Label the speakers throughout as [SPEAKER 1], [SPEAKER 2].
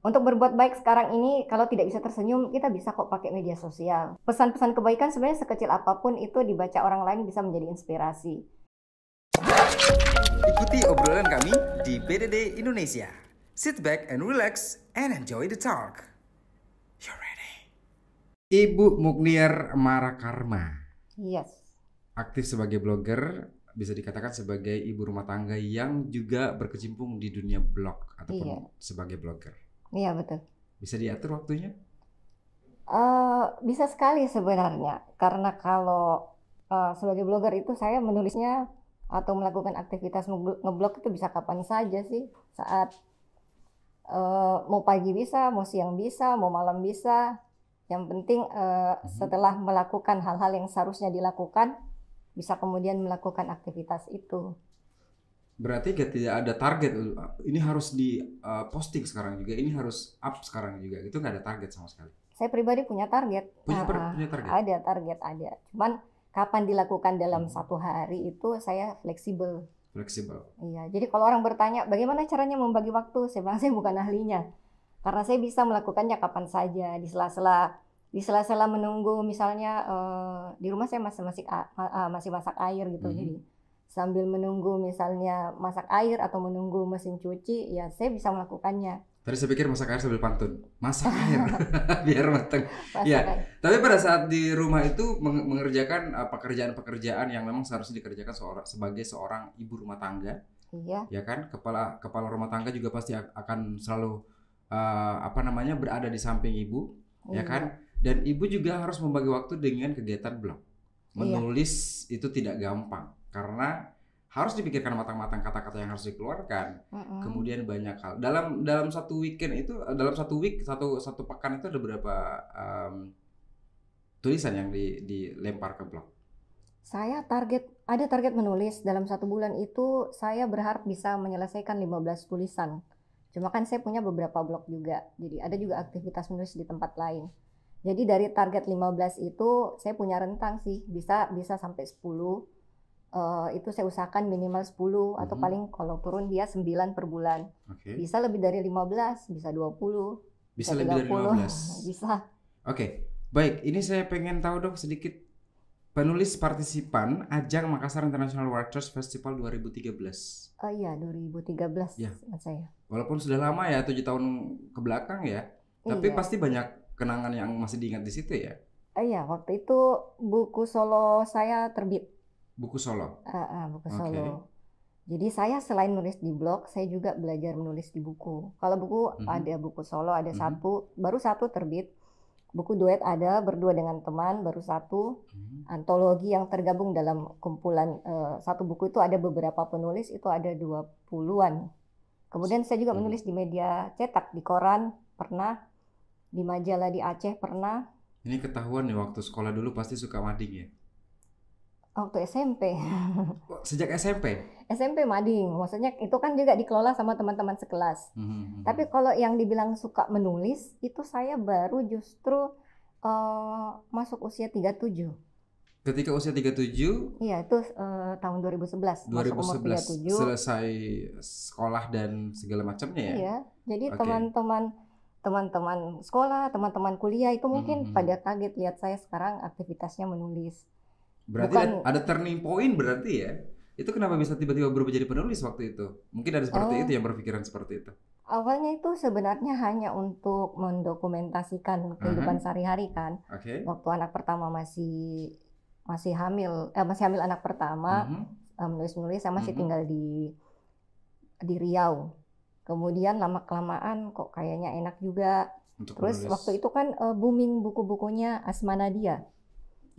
[SPEAKER 1] Untuk berbuat baik sekarang ini, kalau tidak bisa tersenyum, kita bisa kok pakai media sosial. Pesan-pesan kebaikan sebenarnya sekecil apa pun itu dibaca orang lain bisa menjadi inspirasi.
[SPEAKER 2] Ikuti obrolan kami di PDD Indonesia. Sit back and relax and enjoy the talk. You ready? Ibu Mukniar Marakarma,
[SPEAKER 1] Yes.
[SPEAKER 2] aktif sebagai blogger, bisa dikatakan sebagai ibu rumah tangga yang juga berkecimpung di dunia blog ataupun
[SPEAKER 1] Iya.
[SPEAKER 2] sebagai blogger.
[SPEAKER 1] Iya betul.
[SPEAKER 2] Bisa diatur waktunya?
[SPEAKER 1] Eh, bisa sekali sebenarnya, karena kalau eh, sebagai blogger itu saya menulisnya atau melakukan aktivitas nge- ngeblog itu bisa kapan saja sih, saat eh, mau pagi bisa, mau siang bisa, mau malam bisa. Yang penting eh,
[SPEAKER 2] Mhm.
[SPEAKER 1] setelah melakukan hal-hal yang seharusnya dilakukan, bisa kemudian melakukan aktivitas itu.
[SPEAKER 2] Berarti tidak ada target. Ini harus di uh, posting sekarang juga. Ini harus up sekarang juga. Itu nggak ada target sama sekali.
[SPEAKER 1] Saya pribadi punya target.
[SPEAKER 2] Punya, per-
[SPEAKER 1] Ah,
[SPEAKER 2] punya target.
[SPEAKER 1] Ada target ada. Cuman kapan dilakukan dalam
[SPEAKER 2] Hmm.
[SPEAKER 1] satu hari itu saya fleksibel.
[SPEAKER 2] Fleksibel.
[SPEAKER 1] Iya. Jadi kalau orang bertanya bagaimana caranya membagi waktu, saya bilang saya bukan ahlinya. Karena saya bisa melakukannya kapan saja di sela-sela di sela-sela menunggu misalnya eh, di rumah saya masih masih masih masak air gitu.
[SPEAKER 2] Mhm.
[SPEAKER 1] Jadi sambil menunggu misalnya masak air atau menunggu mesin cuci, ya saya bisa melakukannya.
[SPEAKER 2] Tadi saya pikir masak air sambil pantun. Masak air biar matang.
[SPEAKER 1] Masak
[SPEAKER 2] Iya.
[SPEAKER 1] air.
[SPEAKER 2] Tapi pada saat di rumah itu meng- mengerjakan uh, pekerjaan-pekerjaan yang memang seharusnya dikerjakan seorang sebagai seorang ibu rumah tangga,
[SPEAKER 1] Iya.
[SPEAKER 2] ya kan? Kepala kepala rumah tangga juga pasti akan selalu uh, apa namanya berada di samping ibu, ya
[SPEAKER 1] iya.
[SPEAKER 2] kan? Dan ibu juga harus membagi waktu dengan kegiatan blog.
[SPEAKER 1] Iya.
[SPEAKER 2] Menulis itu tidak gampang karena harus dipikirkan matang-matang kata-kata yang harus dikeluarkan.
[SPEAKER 1] Mm-mm.
[SPEAKER 2] Kemudian banyak hal. Dalam dalam satu weekend itu dalam satu week satu satu pekan itu ada berapa um, tulisan yang di, dilempar ke blog.
[SPEAKER 1] Saya target ada target menulis dalam satu bulan itu saya berharap bisa menyelesaikan 15 tulisan. Cuma kan saya punya beberapa blog juga. Jadi ada juga aktivitas menulis di tempat lain. Jadi dari target 15 itu saya punya rentang sih, bisa bisa sampai 10. Eh, itu saya usahakan minimal 10 atau
[SPEAKER 2] Mhm.
[SPEAKER 1] paling kalau turun dia 9 per bulan.
[SPEAKER 2] Oke.
[SPEAKER 1] Bisa lebih dari 15, bisa 20,
[SPEAKER 2] Bisa lebih dari 15.
[SPEAKER 1] Bisa.
[SPEAKER 2] Oke. Baik, ini saya pengen tahu dong sedikit penulis partisipan ajang Makassar International Writers Festival 2013.
[SPEAKER 1] Oh iya 2013
[SPEAKER 2] Ya.
[SPEAKER 1] saya.
[SPEAKER 2] Walaupun sudah lama ya, tujuh tahun ke belakang ya, tapi
[SPEAKER 1] Iya.
[SPEAKER 2] pasti banyak kenangan yang masih diingat di situ ya.
[SPEAKER 1] Oh iya, waktu itu buku solo saya terbit,
[SPEAKER 2] Buku solo.
[SPEAKER 1] Ah, ah, buku solo. Jadi saya selain nulis di blog, saya juga belajar menulis di buku. Kalau buku
[SPEAKER 2] Mhm.
[SPEAKER 1] ada buku solo ada
[SPEAKER 2] Mhm.
[SPEAKER 1] satu, baru satu terbit. Buku duet ada berdua dengan teman baru satu.
[SPEAKER 2] Hmm.
[SPEAKER 1] Antologi yang tergabung dalam kumpulan eh, satu buku itu ada beberapa penulis itu ada 20-an. Kemudian saya juga
[SPEAKER 2] Hmm.
[SPEAKER 1] menulis di media cetak, di koran pernah, di majalah di Aceh pernah,
[SPEAKER 2] Ini ketahuan nih waktu sekolah dulu pasti suka mading ya.
[SPEAKER 1] Waktu SMP.
[SPEAKER 2] Sejak SMP.
[SPEAKER 1] SMP mading, maksudnya itu kan juga dikelola sama teman-teman sekelas.
[SPEAKER 2] Hmm.
[SPEAKER 1] Tapi kalau yang dibilang suka menulis, itu saya baru justru eh, masuk usia 37.
[SPEAKER 2] ketika usia 37
[SPEAKER 1] Iya, itu eh, tahun 2011, masuk umur
[SPEAKER 2] 2011
[SPEAKER 1] 37.
[SPEAKER 2] selesai sekolah dan segala macamnya ya.
[SPEAKER 1] Iya, jadi
[SPEAKER 2] Oke.
[SPEAKER 1] teman-teman teman-teman sekolah, teman-teman kuliah itu mungkin
[SPEAKER 2] Mhm.
[SPEAKER 1] pada kaget lihat saya sekarang aktivitasnya menulis.
[SPEAKER 2] Berarti
[SPEAKER 1] Bukan-
[SPEAKER 2] ada, ada turning point berarti ya. Itu kenapa bisa tiba-tiba berubah jadi penulis waktu itu? Mungkin ada seperti
[SPEAKER 1] Oh.
[SPEAKER 2] itu yang berpikiran seperti itu.
[SPEAKER 1] Awalnya itu sebenarnya hanya untuk mendokumentasikan kehidupan sehari-hari kan.
[SPEAKER 2] Oke.
[SPEAKER 1] waktu anak pertama masih masih hamil eh, masih hamil anak pertama eh, menulis-menulis saya masih
[SPEAKER 2] Mhm.
[SPEAKER 1] tinggal di di Riau kemudian lama kelamaan kok kayaknya enak juga
[SPEAKER 2] Untuk
[SPEAKER 1] terus
[SPEAKER 2] menulis.
[SPEAKER 1] waktu itu kan eh, booming buku-bukunya Asma Nadia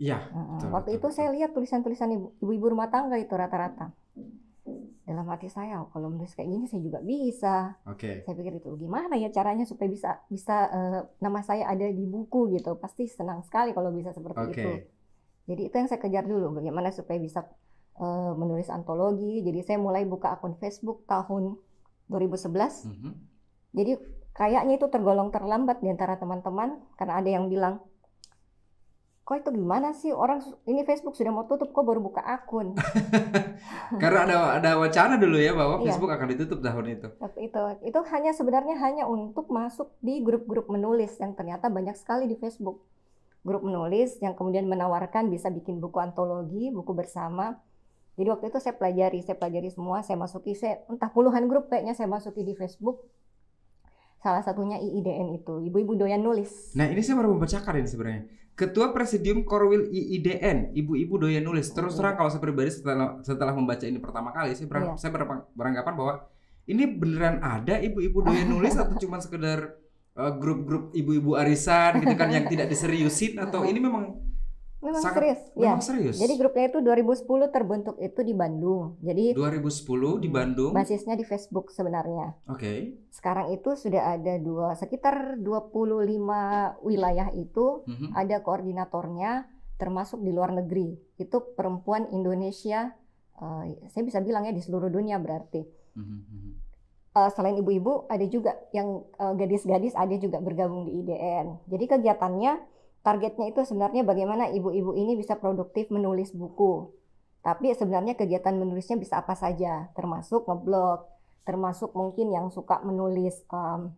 [SPEAKER 2] Iya. Betul,
[SPEAKER 1] waktu
[SPEAKER 2] betul,
[SPEAKER 1] itu
[SPEAKER 2] betul.
[SPEAKER 1] saya lihat tulisan-tulisan ibu- ibu-ibu rumah tangga itu rata-rata dalam hati saya oh, kalau menulis kayak gini saya juga bisa
[SPEAKER 2] Oke.
[SPEAKER 1] saya pikir itu gimana ya caranya supaya bisa bisa eh, nama saya ada di buku gitu pasti senang sekali kalau bisa seperti
[SPEAKER 2] Oke.
[SPEAKER 1] itu jadi itu yang saya kejar dulu bagaimana supaya bisa eh, menulis antologi jadi saya mulai buka akun Facebook tahun 2011
[SPEAKER 2] Mhm.
[SPEAKER 1] jadi kayaknya itu tergolong terlambat di antara teman-teman karena ada yang bilang kok itu gimana sih? Orang ini Facebook sudah mau tutup kok baru buka akun?
[SPEAKER 2] Karena ada ada wacana dulu ya bahwa
[SPEAKER 1] Iya.
[SPEAKER 2] Facebook akan ditutup tahun itu.
[SPEAKER 1] Itu itu hanya sebenarnya hanya untuk masuk di grup-grup menulis yang ternyata banyak sekali di Facebook. Grup menulis yang kemudian menawarkan bisa bikin buku antologi buku bersama. Jadi waktu itu saya pelajari saya pelajari semua saya masuki saya entah puluhan grup kayaknya saya masuki di Facebook salah satunya IIDN itu ibu-ibu doyan nulis
[SPEAKER 2] Nah ini saya baru membacakan ini sebenarnya. Ketua Presidium Korwil IIDN, ibu-ibu doyan nulis. Terus terang kalau saya pribadi setelah setelah membaca ini pertama kali, saya, berang-
[SPEAKER 1] Iya.
[SPEAKER 2] saya berang- beranggapan bahwa ini beneran ada ibu-ibu doyan nulis atau cuma sekedar uh, grup-grup ibu-ibu arisan gitu kan yang tidak diseriusin atau ini memang
[SPEAKER 1] memang
[SPEAKER 2] sangat
[SPEAKER 1] serius ya
[SPEAKER 2] memang serius.
[SPEAKER 1] jadi grupnya itu 2010 terbentuk itu di Bandung jadi
[SPEAKER 2] 2010 di Bandung. Oke.
[SPEAKER 1] basisnya di Facebook sebenarnya Sekarang itu sudah ada dua sekitar 25 wilayah itu
[SPEAKER 2] Mhm.
[SPEAKER 1] ada koordinatornya termasuk di luar negeri. Itu perempuan Indonesia eh, saya bisa bilang ya di seluruh dunia berarti.
[SPEAKER 2] Mhm, mhm.
[SPEAKER 1] Eh, selain ibu-ibu ada juga yang eh, gadis-gadis ada juga bergabung di IDN. Jadi kegiatannya targetnya itu sebenarnya bagaimana ibu-ibu ini bisa produktif menulis buku. Tapi sebenarnya kegiatan menulisnya bisa apa saja, termasuk ngeblog, termasuk mungkin yang suka menulis em,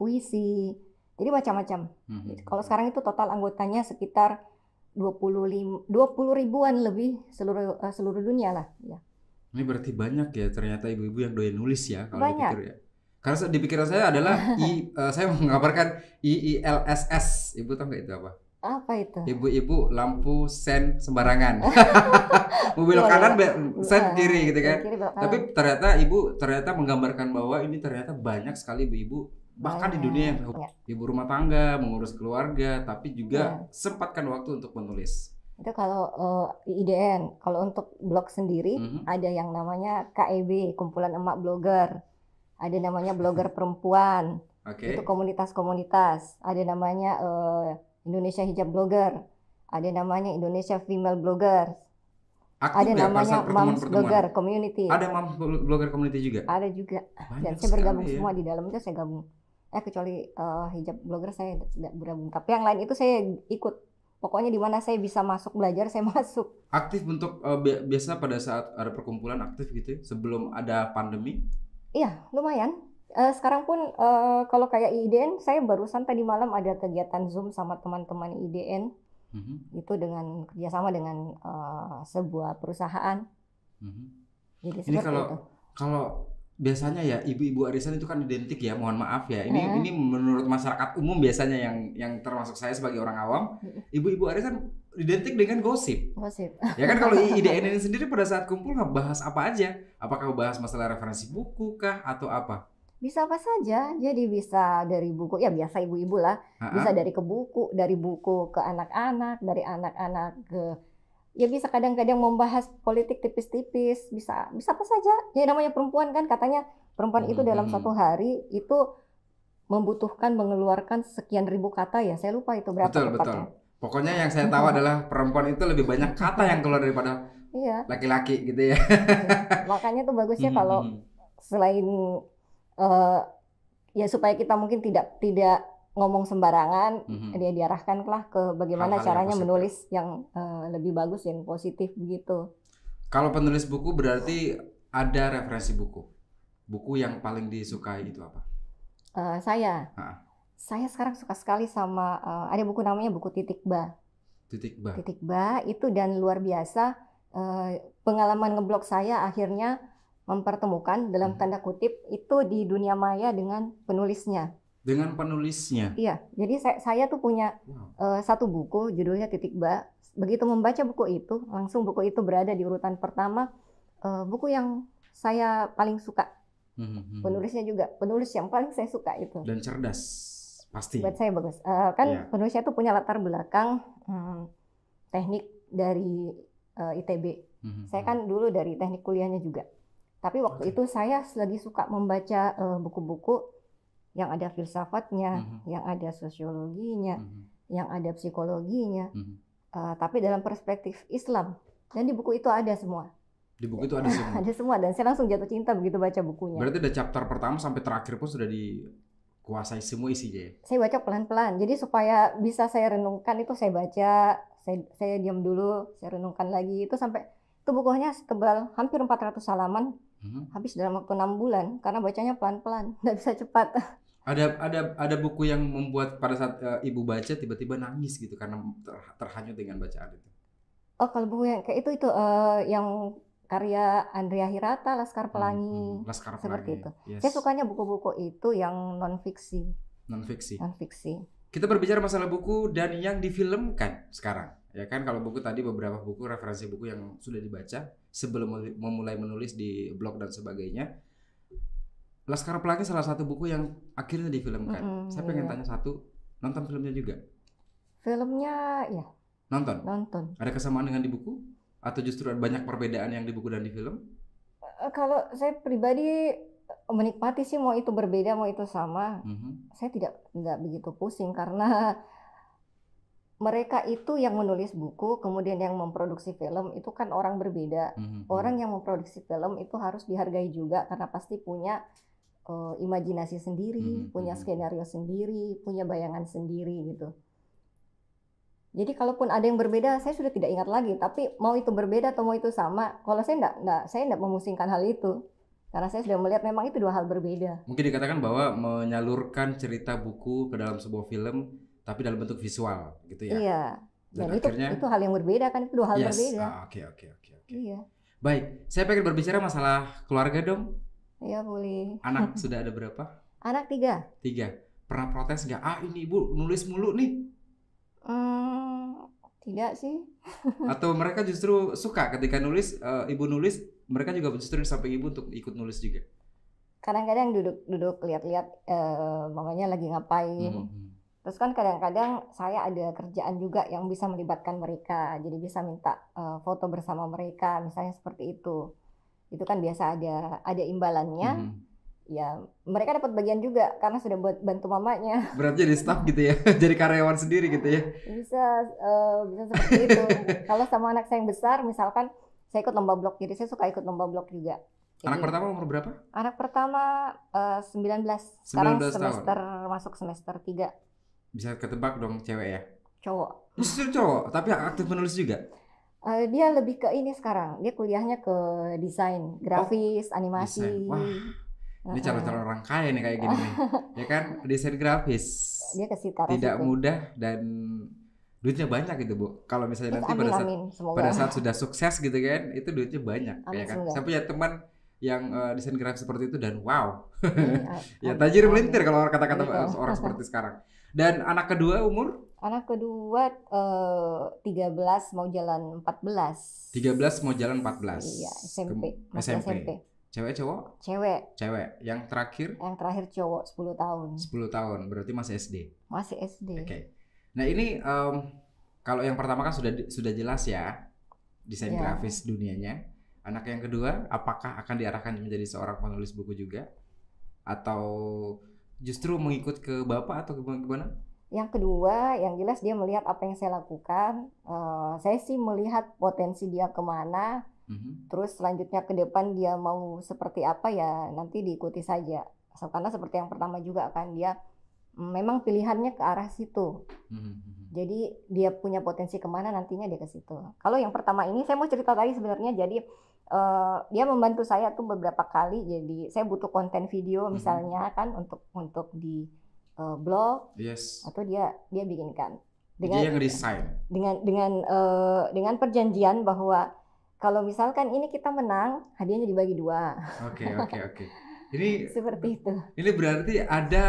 [SPEAKER 1] puisi. Jadi macam-macam.
[SPEAKER 2] Mhm.
[SPEAKER 1] Kalau sekarang itu total anggotanya sekitar 25 20 ribuan lebih seluruh eh, seluruh dunia lah ya.
[SPEAKER 2] Ini berarti banyak ya ternyata ibu-ibu yang doyan nulis ya kalau
[SPEAKER 1] Banyak.
[SPEAKER 2] dipikir ya. Karena di pikiran saya adalah I, eh, saya mengabarkan IILSS. Ibu tahu nggak itu apa?
[SPEAKER 1] Apa itu?
[SPEAKER 2] Ibu-ibu lampu sen sembarangan. Mobil kanan sen kiri gitu kan.
[SPEAKER 1] kiri.
[SPEAKER 2] Tapi ternyata ibu ternyata menggambarkan bahwa ini ternyata banyak sekali ibu-ibu bahkan di dunia yang
[SPEAKER 1] banyak.
[SPEAKER 2] ibu rumah tangga mengurus keluarga tapi juga
[SPEAKER 1] Iya.
[SPEAKER 2] sempatkan waktu untuk menulis.
[SPEAKER 1] Itu kalau eh, IDN, kalau untuk blog sendiri
[SPEAKER 2] Mhm.
[SPEAKER 1] ada yang namanya KEB, kumpulan emak blogger. Ada namanya blogger perempuan,
[SPEAKER 2] Oke.
[SPEAKER 1] itu komunitas-komunitas. Ada namanya eh, Indonesia Hijab Blogger. Ada namanya Indonesia Female Blogger.
[SPEAKER 2] Aktif
[SPEAKER 1] Ada namanya Moms? Blogger Community.
[SPEAKER 2] Ada moms blogger community juga.
[SPEAKER 1] Ada juga.
[SPEAKER 2] Banyak
[SPEAKER 1] Dan saya bergabung
[SPEAKER 2] ya.
[SPEAKER 1] semua di dalam itu saya gabung. Eh kecuali eh, hijab blogger saya tidak bergabung. Tapi yang lain itu saya ikut. Pokoknya di mana saya bisa masuk belajar saya masuk.
[SPEAKER 2] aktif untuk bi- biasa pada saat ada perkumpulan aktif gitu ya, sebelum ada pandemi
[SPEAKER 1] Iya, lumayan. Eh, sekarang pun eh, kalau kayak IDN, saya barusan tadi malam ada kegiatan Zoom sama teman-teman IDN
[SPEAKER 2] Mhm,
[SPEAKER 1] itu dengan kerjasama dengan eh, sebuah perusahaan.
[SPEAKER 2] mhm.
[SPEAKER 1] Jadi
[SPEAKER 2] Ini
[SPEAKER 1] seperti
[SPEAKER 2] kalau
[SPEAKER 1] itu.
[SPEAKER 2] kalau biasanya ya ibu-ibu arisan itu kan identik ya mohon maaf ya ini
[SPEAKER 1] Heeh.
[SPEAKER 2] ini menurut masyarakat umum biasanya yang yang termasuk saya sebagai orang awam ibu-ibu arisan identik dengan gosip
[SPEAKER 1] Gosip.
[SPEAKER 2] ya kan kalau IDN ini sendiri pada saat kumpul ngebahas apa aja apakah bahas masalah referensi buku kah atau apa
[SPEAKER 1] Bisa apa saja. Jadi bisa dari buku, ya biasa ibu-ibu lah. Bisa dari ke buku, dari buku ke anak-anak, dari anak-anak ke ya bisa kadang-kadang membahas politik tipis-tipis, bisa bisa apa saja. Ya namanya perempuan kan katanya perempuan itu dalam satu hari itu membutuhkan mengeluarkan sekian ribu kata ya. Saya lupa itu berapa
[SPEAKER 2] betul betul.
[SPEAKER 1] Tepatnya.
[SPEAKER 2] pokoknya yang saya tahu adalah perempuan itu lebih banyak kata yang keluar daripada
[SPEAKER 1] Iya,
[SPEAKER 2] laki-laki gitu ya.
[SPEAKER 1] Makanya tuh bagusnya kalau selain eh, ya supaya kita mungkin tidak tidak ngomong sembarangan,
[SPEAKER 2] Mhm.
[SPEAKER 1] dia diarahkan lah ke bagaimana
[SPEAKER 2] Hal-hal
[SPEAKER 1] caranya menulis yang eh, lebih bagus dan positif begitu.
[SPEAKER 2] Kalau penulis buku berarti ada referensi buku. Buku yang paling disukai itu apa?
[SPEAKER 1] Eh, saya,
[SPEAKER 2] Ah.
[SPEAKER 1] saya sekarang suka sekali sama eh, ada buku namanya buku Titik Ba.
[SPEAKER 2] Titik bah.
[SPEAKER 1] Titik Ba itu dan luar biasa eh, pengalaman ngeblog saya akhirnya mempertemukan dalam
[SPEAKER 2] Hmm.
[SPEAKER 1] tanda kutip itu di dunia maya dengan penulisnya.
[SPEAKER 2] Dengan penulisnya.
[SPEAKER 1] Iya, jadi saya, saya tuh punya
[SPEAKER 2] Wow.
[SPEAKER 1] eh, satu buku judulnya Titik Ba. Begitu membaca buku itu, langsung buku itu berada di urutan pertama. eh, buku yang saya paling suka,
[SPEAKER 2] Mhm, mhm.
[SPEAKER 1] penulisnya juga penulis yang paling saya suka itu.
[SPEAKER 2] Dan cerdas. Pasti.
[SPEAKER 1] Buat saya bagus. Eh, kan
[SPEAKER 2] Iya.
[SPEAKER 1] penulisnya tuh punya latar belakang hmm, teknik dari eh, ITB.
[SPEAKER 2] Mhm,
[SPEAKER 1] Saya kan dulu dari teknik kuliahnya juga. Tapi waktu
[SPEAKER 2] Oke.
[SPEAKER 1] itu saya lagi suka membaca buku-buku yang ada filsafatnya,
[SPEAKER 2] Mhm.
[SPEAKER 1] yang ada sosiologinya,
[SPEAKER 2] mhm,
[SPEAKER 1] yang ada psikologinya,
[SPEAKER 2] mhm.
[SPEAKER 1] eh, tapi dalam perspektif Islam. Dan di buku itu ada semua,
[SPEAKER 2] Di buku itu ada semua.
[SPEAKER 1] ada semua. Dan saya langsung jatuh cinta begitu baca bukunya.
[SPEAKER 2] Berarti ada chapter pertama sampai terakhir pun sudah dikuasai semua isinya ya.
[SPEAKER 1] Saya baca pelan-pelan. Jadi supaya bisa saya renungkan itu saya baca saya saya diam dulu saya renungkan lagi itu sampai itu bukunya tebal hampir 400 halaman
[SPEAKER 2] Mhm.
[SPEAKER 1] habis dalam waktu enam bulan karena bacanya pelan-pelan nggak bisa cepat
[SPEAKER 2] Ada ada ada buku yang membuat pada saat eh, ibu baca tiba-tiba nangis gitu karena ter- terhanyut dengan bacaan itu.
[SPEAKER 1] oh kalau buku yang kayak itu itu eh, yang karya Andrea Hirata Laskar
[SPEAKER 2] Hmm,
[SPEAKER 1] Pelangi
[SPEAKER 2] hmm, Laskar
[SPEAKER 1] seperti
[SPEAKER 2] Pelangi.
[SPEAKER 1] itu.
[SPEAKER 2] Yes.
[SPEAKER 1] saya sukanya buku-buku itu yang non fiksi
[SPEAKER 2] non fiksi.
[SPEAKER 1] non fiksi
[SPEAKER 2] Kita berbicara masalah buku dan yang difilmkan sekarang. Ya kan kalau buku tadi beberapa buku referensi buku yang sudah dibaca sebelum mul- memulai menulis di blog dan sebagainya. Laskar Pelangi salah satu buku yang akhirnya difilmkan.
[SPEAKER 1] Mm-mm,
[SPEAKER 2] Saya pengen
[SPEAKER 1] iya.
[SPEAKER 2] tanya satu, nonton filmnya juga?
[SPEAKER 1] filmnya ya
[SPEAKER 2] Nonton.
[SPEAKER 1] nonton
[SPEAKER 2] Ada kesamaan dengan di buku? Atau justru ada banyak perbedaan yang di buku dan di film?
[SPEAKER 1] Eh, kalau saya pribadi menikmati sih mau itu berbeda mau itu sama
[SPEAKER 2] Mhm.
[SPEAKER 1] saya tidak nggak begitu pusing karena mereka itu yang menulis buku kemudian yang memproduksi film itu kan orang berbeda
[SPEAKER 2] Mhm.
[SPEAKER 1] orang yang memproduksi film itu harus dihargai juga karena pasti punya eh, imajinasi sendiri
[SPEAKER 2] Mhm,
[SPEAKER 1] punya
[SPEAKER 2] mhm.
[SPEAKER 1] skenario sendiri punya bayangan sendiri gitu jadi kalaupun ada yang berbeda saya sudah tidak ingat lagi tapi mau itu berbeda atau mau itu sama kalau saya enggak, enggak saya enggak memusingkan hal itu karena saya sudah melihat memang itu dua hal berbeda
[SPEAKER 2] Mungkin dikatakan bahwa menyalurkan cerita buku ke dalam sebuah film tapi dalam bentuk visual gitu ya.
[SPEAKER 1] iya
[SPEAKER 2] Dan
[SPEAKER 1] dan, itu
[SPEAKER 2] akhirnya-
[SPEAKER 1] itu hal yang berbeda kan itu dua hal
[SPEAKER 2] Yes.
[SPEAKER 1] berbeda
[SPEAKER 2] Ah, Oke, oke, oke, oke.
[SPEAKER 1] iya
[SPEAKER 2] Baik, saya pengen berbicara masalah keluarga dong.
[SPEAKER 1] iya boleh
[SPEAKER 2] Anak sudah ada berapa?
[SPEAKER 1] anak tiga
[SPEAKER 2] Tiga. Pernah protes nggak? Ah ini ibu nulis mulu nih.
[SPEAKER 1] hmm, tidak sih
[SPEAKER 2] Atau mereka justru suka ketika nulis, eh, ibu nulis, mereka juga justru samping ibu untuk ikut nulis juga.
[SPEAKER 1] kadang-kadang duduk-duduk lihat-lihat eh, mamanya lagi ngapain
[SPEAKER 2] Mhm.
[SPEAKER 1] Terus kan kadang-kadang saya ada kerjaan juga yang bisa melibatkan mereka jadi bisa minta eh, foto bersama mereka misalnya seperti itu itu kan biasa ada ada imbalannya
[SPEAKER 2] Mhm.
[SPEAKER 1] ya mereka dapat bagian juga karena sudah buat bantu mamanya
[SPEAKER 2] Berat jadi staff gitu ya, jadi karyawan sendiri gitu ya.
[SPEAKER 1] bisa eh, bisa seperti itu kalau sama anak saya yang besar misalkan saya ikut lomba blog jadi saya suka ikut lomba blog juga
[SPEAKER 2] Anak
[SPEAKER 1] Jadi,
[SPEAKER 2] pertama umur berapa?
[SPEAKER 1] anak pertama eh, 19 sekarang
[SPEAKER 2] 19 tahun.
[SPEAKER 1] semester masuk semester 3
[SPEAKER 2] Bisa ketebak dong cewek ya.
[SPEAKER 1] cowok
[SPEAKER 2] Justru cowok, tapi aktif menulis juga.
[SPEAKER 1] Eh, dia lebih ke ini sekarang dia kuliahnya ke desain grafis animasi
[SPEAKER 2] desain. Wah, Ini
[SPEAKER 1] Heeh.
[SPEAKER 2] calon-calon orang kaya nih kayak gini nih. ya kan, desain grafis.
[SPEAKER 1] dia ke
[SPEAKER 2] Tidak
[SPEAKER 1] situ.
[SPEAKER 2] mudah dan duitnya banyak gitu, Bu. Kalau misalnya nanti
[SPEAKER 1] amin
[SPEAKER 2] pada saat
[SPEAKER 1] amin semoga
[SPEAKER 2] pada saat sudah sukses gitu kan, itu duitnya banyak
[SPEAKER 1] Amin,
[SPEAKER 2] ya kan.
[SPEAKER 1] semoga.
[SPEAKER 2] Saya punya teman yang eh, desain grafis seperti itu dan wow,
[SPEAKER 1] Ini, a-
[SPEAKER 2] ya tajir melintir kalau kata-kata
[SPEAKER 1] Iya.
[SPEAKER 2] orang seperti sekarang. Dan anak kedua umur
[SPEAKER 1] anak kedua eh, 13 mau jalan 14
[SPEAKER 2] 13 mau jalan 14.
[SPEAKER 1] iya SMP
[SPEAKER 2] SMP.
[SPEAKER 1] SMP
[SPEAKER 2] Cewek cowok?
[SPEAKER 1] cewek
[SPEAKER 2] Cewek. Yang terakhir
[SPEAKER 1] yang terakhir cowok 10 tahun
[SPEAKER 2] 10 tahun, berarti masih SD.
[SPEAKER 1] masih SD
[SPEAKER 2] Oke. Nah ini em, kalau yang pertama kan sudah sudah jelas ya desain
[SPEAKER 1] Ya.
[SPEAKER 2] grafis dunianya. Anak yang kedua, apakah akan diarahkan menjadi seorang penulis buku juga, atau justru mengikut ke bapak atau ke gimana?
[SPEAKER 1] yang kedua yang jelas dia melihat apa yang saya lakukan. Eh, saya sih melihat potensi dia ke mana.
[SPEAKER 2] Mhm.
[SPEAKER 1] terus selanjutnya ke depan dia mau seperti apa ya nanti diikuti saja. So, karena seperti yang pertama juga kan dia mm, memang pilihannya ke arah situ.
[SPEAKER 2] Mhm, mhm.
[SPEAKER 1] jadi dia punya potensi ke mana nantinya dia ke situ. Kalau yang pertama ini saya mau cerita tadi sebenarnya. Jadi eh, dia membantu saya tuh beberapa kali jadi saya butuh konten video
[SPEAKER 2] Mhm.
[SPEAKER 1] misalnya kan untuk untuk di eh, blog
[SPEAKER 2] Yes.
[SPEAKER 1] atau dia dia bikinkan
[SPEAKER 2] Dia yang desain.
[SPEAKER 1] dengan dengan eh, dengan perjanjian bahwa kalau misalkan ini kita menang hadiahnya dibagi dua
[SPEAKER 2] Oke oke oke. Ini
[SPEAKER 1] seperti itu
[SPEAKER 2] ini berarti ada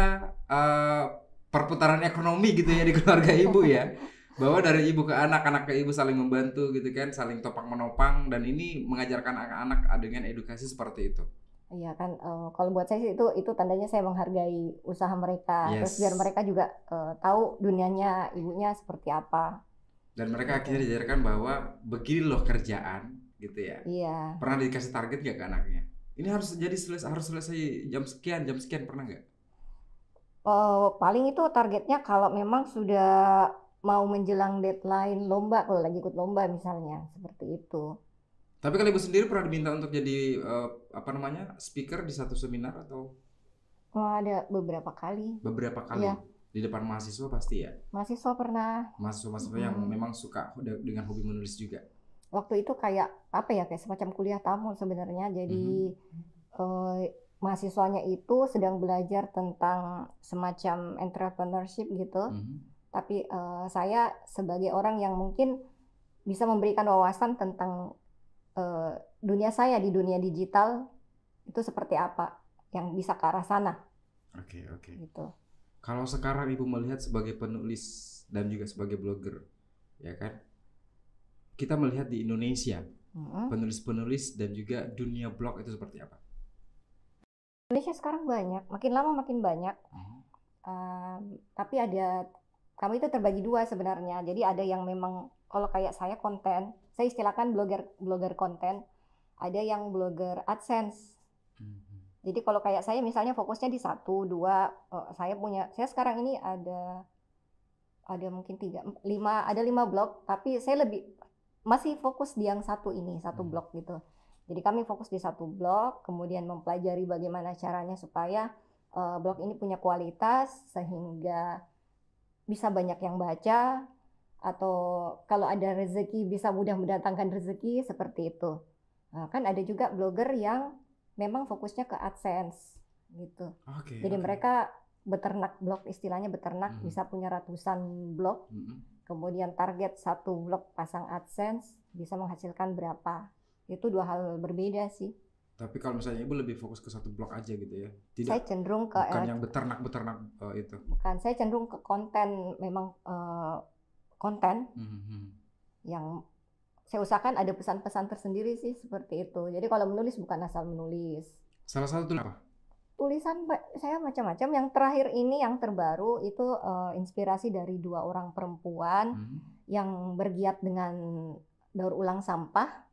[SPEAKER 2] eh, perputaran ekonomi gitu ya di keluarga ibu ya. Bahwa dari ibu ke anak, anak ke ibu saling membantu gitu kan, saling topang menopang dan ini mengajarkan anak-anak dengan edukasi seperti itu.
[SPEAKER 1] Iya kan eh, kalau buat saya sih itu itu tandanya saya menghargai usaha mereka terus
[SPEAKER 2] Yes.
[SPEAKER 1] biar mereka juga eh, tahu dunianya ibunya seperti apa
[SPEAKER 2] Dan mereka
[SPEAKER 1] Gitu.
[SPEAKER 2] akhirnya diajarkan bahwa begini loh kerjaan gitu ya.
[SPEAKER 1] iya
[SPEAKER 2] Pernah dikasih target gak ke anaknya? Ini harus jadi selesai harus selesai jam sekian, jam sekian pernah nggak?
[SPEAKER 1] Eh, paling itu targetnya kalau memang sudah mau menjelang deadline lomba kalau lagi ikut lomba misalnya seperti itu
[SPEAKER 2] Tapi kalau ibu sendiri pernah diminta untuk jadi eh, apa namanya speaker di satu seminar atau
[SPEAKER 1] Oh, ada beberapa kali
[SPEAKER 2] beberapa kali?
[SPEAKER 1] Iya.
[SPEAKER 2] di depan mahasiswa pasti ya
[SPEAKER 1] Mahasiswa pernah
[SPEAKER 2] mahasiswa-mahasiswa yang
[SPEAKER 1] Mm.
[SPEAKER 2] memang suka de- dengan hobi menulis juga
[SPEAKER 1] waktu itu kayak apa ya kayak semacam kuliah tamu sebenarnya. Jadi eh, mahasiswanya itu sedang belajar tentang semacam entrepreneurship gitu.
[SPEAKER 2] Mhm.
[SPEAKER 1] Tapi eh, saya sebagai orang yang mungkin bisa memberikan wawasan tentang eh, dunia saya di dunia digital itu seperti apa yang bisa ke arah sana
[SPEAKER 2] oke oke
[SPEAKER 1] gitu.
[SPEAKER 2] kalau sekarang ibu melihat sebagai penulis dan juga sebagai blogger ya kan kita melihat di Indonesia
[SPEAKER 1] Mm-mm.
[SPEAKER 2] penulis-penulis dan juga dunia blog itu seperti apa
[SPEAKER 1] Indonesia sekarang banyak, makin lama makin banyak.
[SPEAKER 2] Mhm.
[SPEAKER 1] Um, tapi ada kami itu terbagi dua sebenarnya. Jadi ada yang memang kalau kayak saya konten, saya istilahkan blogger blogger konten. Ada yang blogger AdSense.
[SPEAKER 2] Mhm.
[SPEAKER 1] Jadi kalau kayak saya misalnya fokusnya di satu, dua, eh, saya punya, saya sekarang ini ada ada mungkin tiga, lima, ada lima blog, tapi saya lebih masih fokus di yang satu ini, satu
[SPEAKER 2] Hmm.
[SPEAKER 1] blog gitu. Jadi kami fokus di satu blog, kemudian mempelajari bagaimana caranya supaya eh, blog ini punya kualitas sehingga bisa banyak yang baca atau kalau ada rezeki bisa mudah mendatangkan rezeki seperti itu. Nah, kan ada juga blogger yang memang fokusnya ke AdSense gitu.
[SPEAKER 2] oke
[SPEAKER 1] Jadi
[SPEAKER 2] oke.
[SPEAKER 1] mereka beternak blog istilahnya beternak
[SPEAKER 2] Mhm.
[SPEAKER 1] bisa punya ratusan blog,
[SPEAKER 2] Mhm.
[SPEAKER 1] kemudian target satu blog pasang AdSense bisa menghasilkan berapa. Itu dua hal berbeda sih.
[SPEAKER 2] Tapi kalau misalnya ibu lebih fokus ke satu blog aja gitu ya
[SPEAKER 1] Saya
[SPEAKER 2] tidak
[SPEAKER 1] cenderung ke
[SPEAKER 2] bukan yang beternak-beternak eh, itu
[SPEAKER 1] bukan, saya cenderung ke konten memang eh, konten
[SPEAKER 2] Mhm.
[SPEAKER 1] yang saya usahakan ada pesan-pesan tersendiri sih seperti itu. Jadi kalau menulis bukan asal menulis.
[SPEAKER 2] salah satu tuh apa
[SPEAKER 1] Tulisan saya macam-macam. Yang terakhir ini yang terbaru itu eh, inspirasi dari dua orang perempuan
[SPEAKER 2] Mhm.
[SPEAKER 1] yang bergiat dengan daur ulang sampah.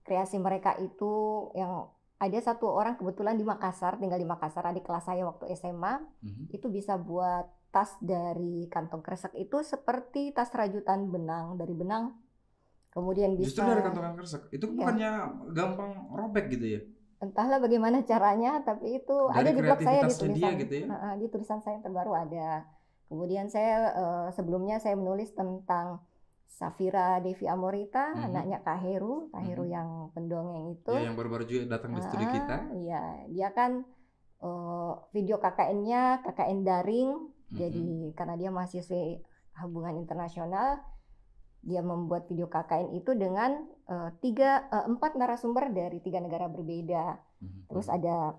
[SPEAKER 1] Kreasi mereka itu yang ada satu orang kebetulan di Makassar, tinggal di Makassar, adik kelas saya waktu SMA,
[SPEAKER 2] Mhm.
[SPEAKER 1] itu bisa buat tas dari kantong kresek itu seperti tas rajutan benang dari benang. Kemudian bisa
[SPEAKER 2] justru dari kantongan kresek itu
[SPEAKER 1] Iya.
[SPEAKER 2] bukannya gampang robek gitu ya
[SPEAKER 1] entahlah bagaimana caranya, tapi itu
[SPEAKER 2] Dari
[SPEAKER 1] ada di blog saya di
[SPEAKER 2] kreativitasnya dia
[SPEAKER 1] tulisan
[SPEAKER 2] gitu ya?
[SPEAKER 1] Di tulisan saya yang terbaru ada. Kemudian saya eh, sebelumnya saya menulis tentang Safira Devi Amorita,
[SPEAKER 2] Mhm.
[SPEAKER 1] anaknya Kak Heru, Kak Heru
[SPEAKER 2] Mhm.
[SPEAKER 1] yang pendongeng itu.
[SPEAKER 2] ya yang baru-baru juga datang di studi
[SPEAKER 1] Ah,
[SPEAKER 2] kita
[SPEAKER 1] Iya, dia kan eh, video KKN-nya KKN daring.
[SPEAKER 2] Mhm.
[SPEAKER 1] Jadi karena dia mahasiswa hubungan internasional, dia membuat video KKN itu dengan eh, tiga eh, empat narasumber dari tiga negara berbeda.
[SPEAKER 2] Mhm.
[SPEAKER 1] Terus ada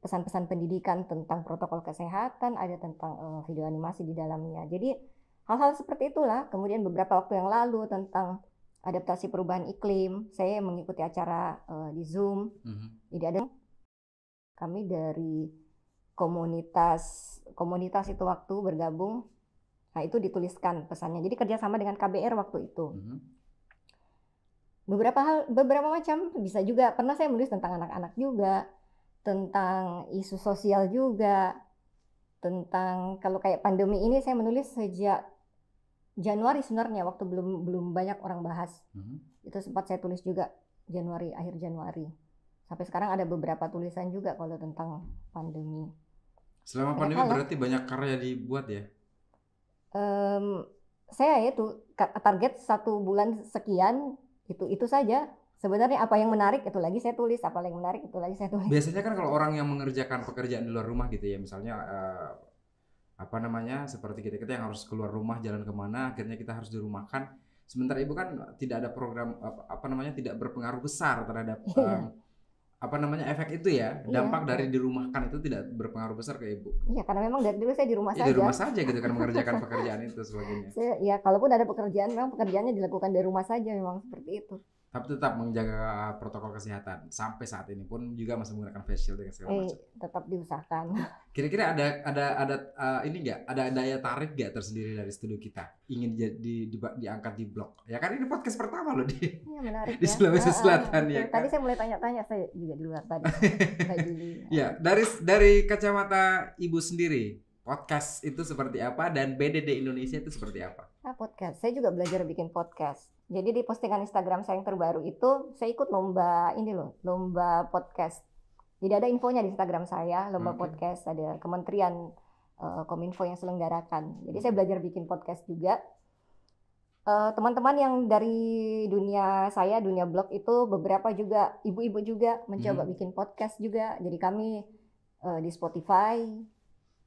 [SPEAKER 1] pesan-pesan pendidikan tentang protokol kesehatan, ada tentang eh, video animasi di dalamnya. Jadi hal-hal seperti itulah. Kemudian beberapa waktu yang lalu tentang adaptasi perubahan iklim, saya mengikuti acara eh, di Zoom.
[SPEAKER 2] Mhm.
[SPEAKER 1] Jadi ada kami dari komunitas komunitas itu waktu bergabung. Nah itu dituliskan pesannya. Jadi kerjasama dengan KBR waktu itu.
[SPEAKER 2] Mhm.
[SPEAKER 1] Beberapa hal, beberapa macam bisa juga. Pernah saya menulis tentang anak-anak juga, tentang isu sosial juga, tentang kalau kayak pandemi ini saya menulis sejak Januari sebenarnya waktu belum belum banyak orang bahas.
[SPEAKER 2] Mhm.
[SPEAKER 1] Itu sempat saya tulis juga Januari akhir Januari. Sampai sekarang ada beberapa tulisan juga kalau tentang pandemi.
[SPEAKER 2] selama pandemi berarti banyak karya dibuat ya
[SPEAKER 1] Em, saya itu ka- target satu bulan sekian itu itu saja. Sebenarnya apa yang menarik itu lagi saya tulis, apa yang menarik itu lagi saya tulis.
[SPEAKER 2] biasanya kan kalau orang yang mengerjakan pekerjaan di luar rumah gitu ya misalnya eh, apa namanya seperti kita kita yang harus keluar rumah jalan ke mana akhirnya kita harus dirumahkan sementara ibu kan tidak ada program apa, apa namanya tidak berpengaruh besar terhadap em, apa namanya efek itu ya
[SPEAKER 1] Iya,
[SPEAKER 2] dampak
[SPEAKER 1] iya.
[SPEAKER 2] dari dirumahkan itu tidak berpengaruh besar ke ibu
[SPEAKER 1] Iya, karena memang dari dulu saya di rumah
[SPEAKER 2] ya
[SPEAKER 1] saja.
[SPEAKER 2] di rumah saja gitu kan mengerjakan pekerjaan itu sebagainya
[SPEAKER 1] Saya, ya kalaupun ada pekerjaan, memang pekerjaannya dilakukan dari rumah saja memang seperti itu.
[SPEAKER 2] Tapi tetap menjaga protokol kesehatan sampai saat ini pun juga masih menggunakan face shield dengan segala
[SPEAKER 1] Eh,
[SPEAKER 2] macam
[SPEAKER 1] tetap diusahakan.
[SPEAKER 2] Kira-kira ada ada ada uh, ini enggak? Ada daya tarik enggak tersendiri dari studio kita? Ingin jadi di, di- diangkat di blog. Ya kan ini podcast pertama loh di.
[SPEAKER 1] Iya menarik
[SPEAKER 2] Di
[SPEAKER 1] ya.
[SPEAKER 2] Sulawesi
[SPEAKER 1] ah,
[SPEAKER 2] Selatan, ya kan?
[SPEAKER 1] Tadi saya mulai tanya-tanya, saya juga di luar tadi. Juli.
[SPEAKER 2] Ya, dari dari kacamata Ibu sendiri, podcast itu seperti apa dan BDD Indonesia itu seperti apa?
[SPEAKER 1] Ah, podcast. Saya juga belajar bikin podcast. Jadi di postingan Instagram saya yang terbaru itu, saya ikut lomba ini loh, lomba podcast. Jadi ada infonya di Instagram saya, lomba
[SPEAKER 2] Oke.
[SPEAKER 1] podcast, ada Kementerian eh, Kominfo yang selenggarakan. Jadi saya belajar bikin podcast juga. Eh, Teman-teman yang dari dunia saya, dunia blog itu beberapa juga ibu-ibu juga mencoba
[SPEAKER 2] Mhm.
[SPEAKER 1] bikin podcast juga. Jadi kami eh, di Spotify,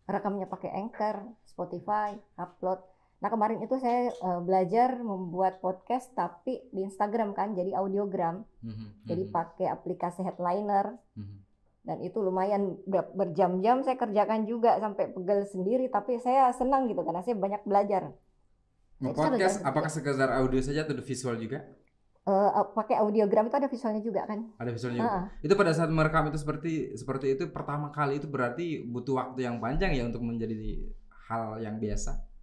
[SPEAKER 1] rekamnya pakai Anchor, Spotify, upload. Nah kemarin itu saya eh, belajar membuat podcast tapi di Instagram kan, jadi audiogram.
[SPEAKER 2] Mhm,
[SPEAKER 1] Jadi
[SPEAKER 2] mhm,
[SPEAKER 1] pakai aplikasi Headliner
[SPEAKER 2] mhm.
[SPEAKER 1] dan itu lumayan ber- berjam-jam saya kerjakan juga sampai pegel sendiri tapi saya senang gitu karena saya banyak belajar.
[SPEAKER 2] Nge-podcast
[SPEAKER 1] saya
[SPEAKER 2] apakah sekedar audio saja atau visual juga?
[SPEAKER 1] Eh, pakai audiogram itu ada visualnya juga kan?
[SPEAKER 2] Ada visualnya juga.
[SPEAKER 1] Ah,
[SPEAKER 2] Itu pada saat merekam itu seperti seperti itu pertama kali itu berarti butuh waktu yang panjang ya untuk menjadi hal yang biasa.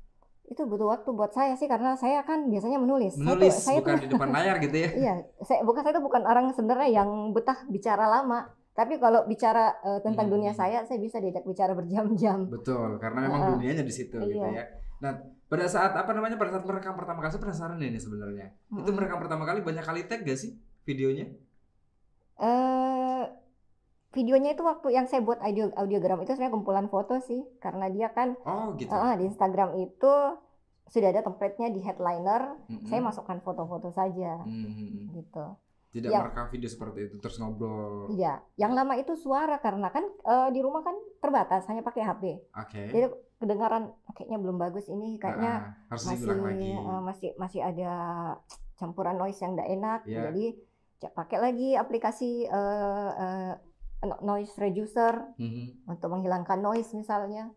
[SPEAKER 1] itu butuh waktu buat saya sih karena saya kan biasanya menulis. Saya tuh-
[SPEAKER 2] Menulis
[SPEAKER 1] saya
[SPEAKER 2] bukan
[SPEAKER 1] tuh,
[SPEAKER 2] di depan layar gitu ya.
[SPEAKER 1] iya, saya bukan saya tuh bukan orang sebenarnya yang betah bicara lama. Tapi kalau bicara eh, tentang
[SPEAKER 2] Hmm.
[SPEAKER 1] dunia saya, saya bisa diajak bicara berjam-jam.
[SPEAKER 2] Betul, karena memang
[SPEAKER 1] Ah,
[SPEAKER 2] dunianya di situ gitu
[SPEAKER 1] iya.
[SPEAKER 2] ya. Nah, pada saat apa namanya pada saat merekam pertama kali saya penasaran nih sebenarnya. Itu
[SPEAKER 1] Mm-mm.
[SPEAKER 2] merekam pertama kali banyak kali tag gak sih videonya?
[SPEAKER 1] Eh, videonya itu waktu yang saya buat audio audiogram itu sebenarnya kumpulan foto sih, karena dia kan
[SPEAKER 2] Oh, gitu.
[SPEAKER 1] Ah, di Instagram itu sudah ada template-nya di headliner.
[SPEAKER 2] Mm-mm.
[SPEAKER 1] Saya masukkan foto-foto saja
[SPEAKER 2] Mhm.
[SPEAKER 1] gitu.
[SPEAKER 2] Tidak
[SPEAKER 1] yang-
[SPEAKER 2] merekam video seperti itu terus ngobrol.
[SPEAKER 1] Iya, yang lama itu suara karena kan eh, di rumah kan terbatas hanya pakai HP.
[SPEAKER 2] Oke.
[SPEAKER 1] Jadi kedengaran kayaknya belum bagus ini kayaknya
[SPEAKER 2] Ah, harus
[SPEAKER 1] masih
[SPEAKER 2] lagi.
[SPEAKER 1] eh, masih masih ada campuran noise yang tidak enak.
[SPEAKER 2] Iya.
[SPEAKER 1] Jadi pakai lagi aplikasi eh, no- noise reducer
[SPEAKER 2] Mhm.
[SPEAKER 1] untuk menghilangkan noise misalnya.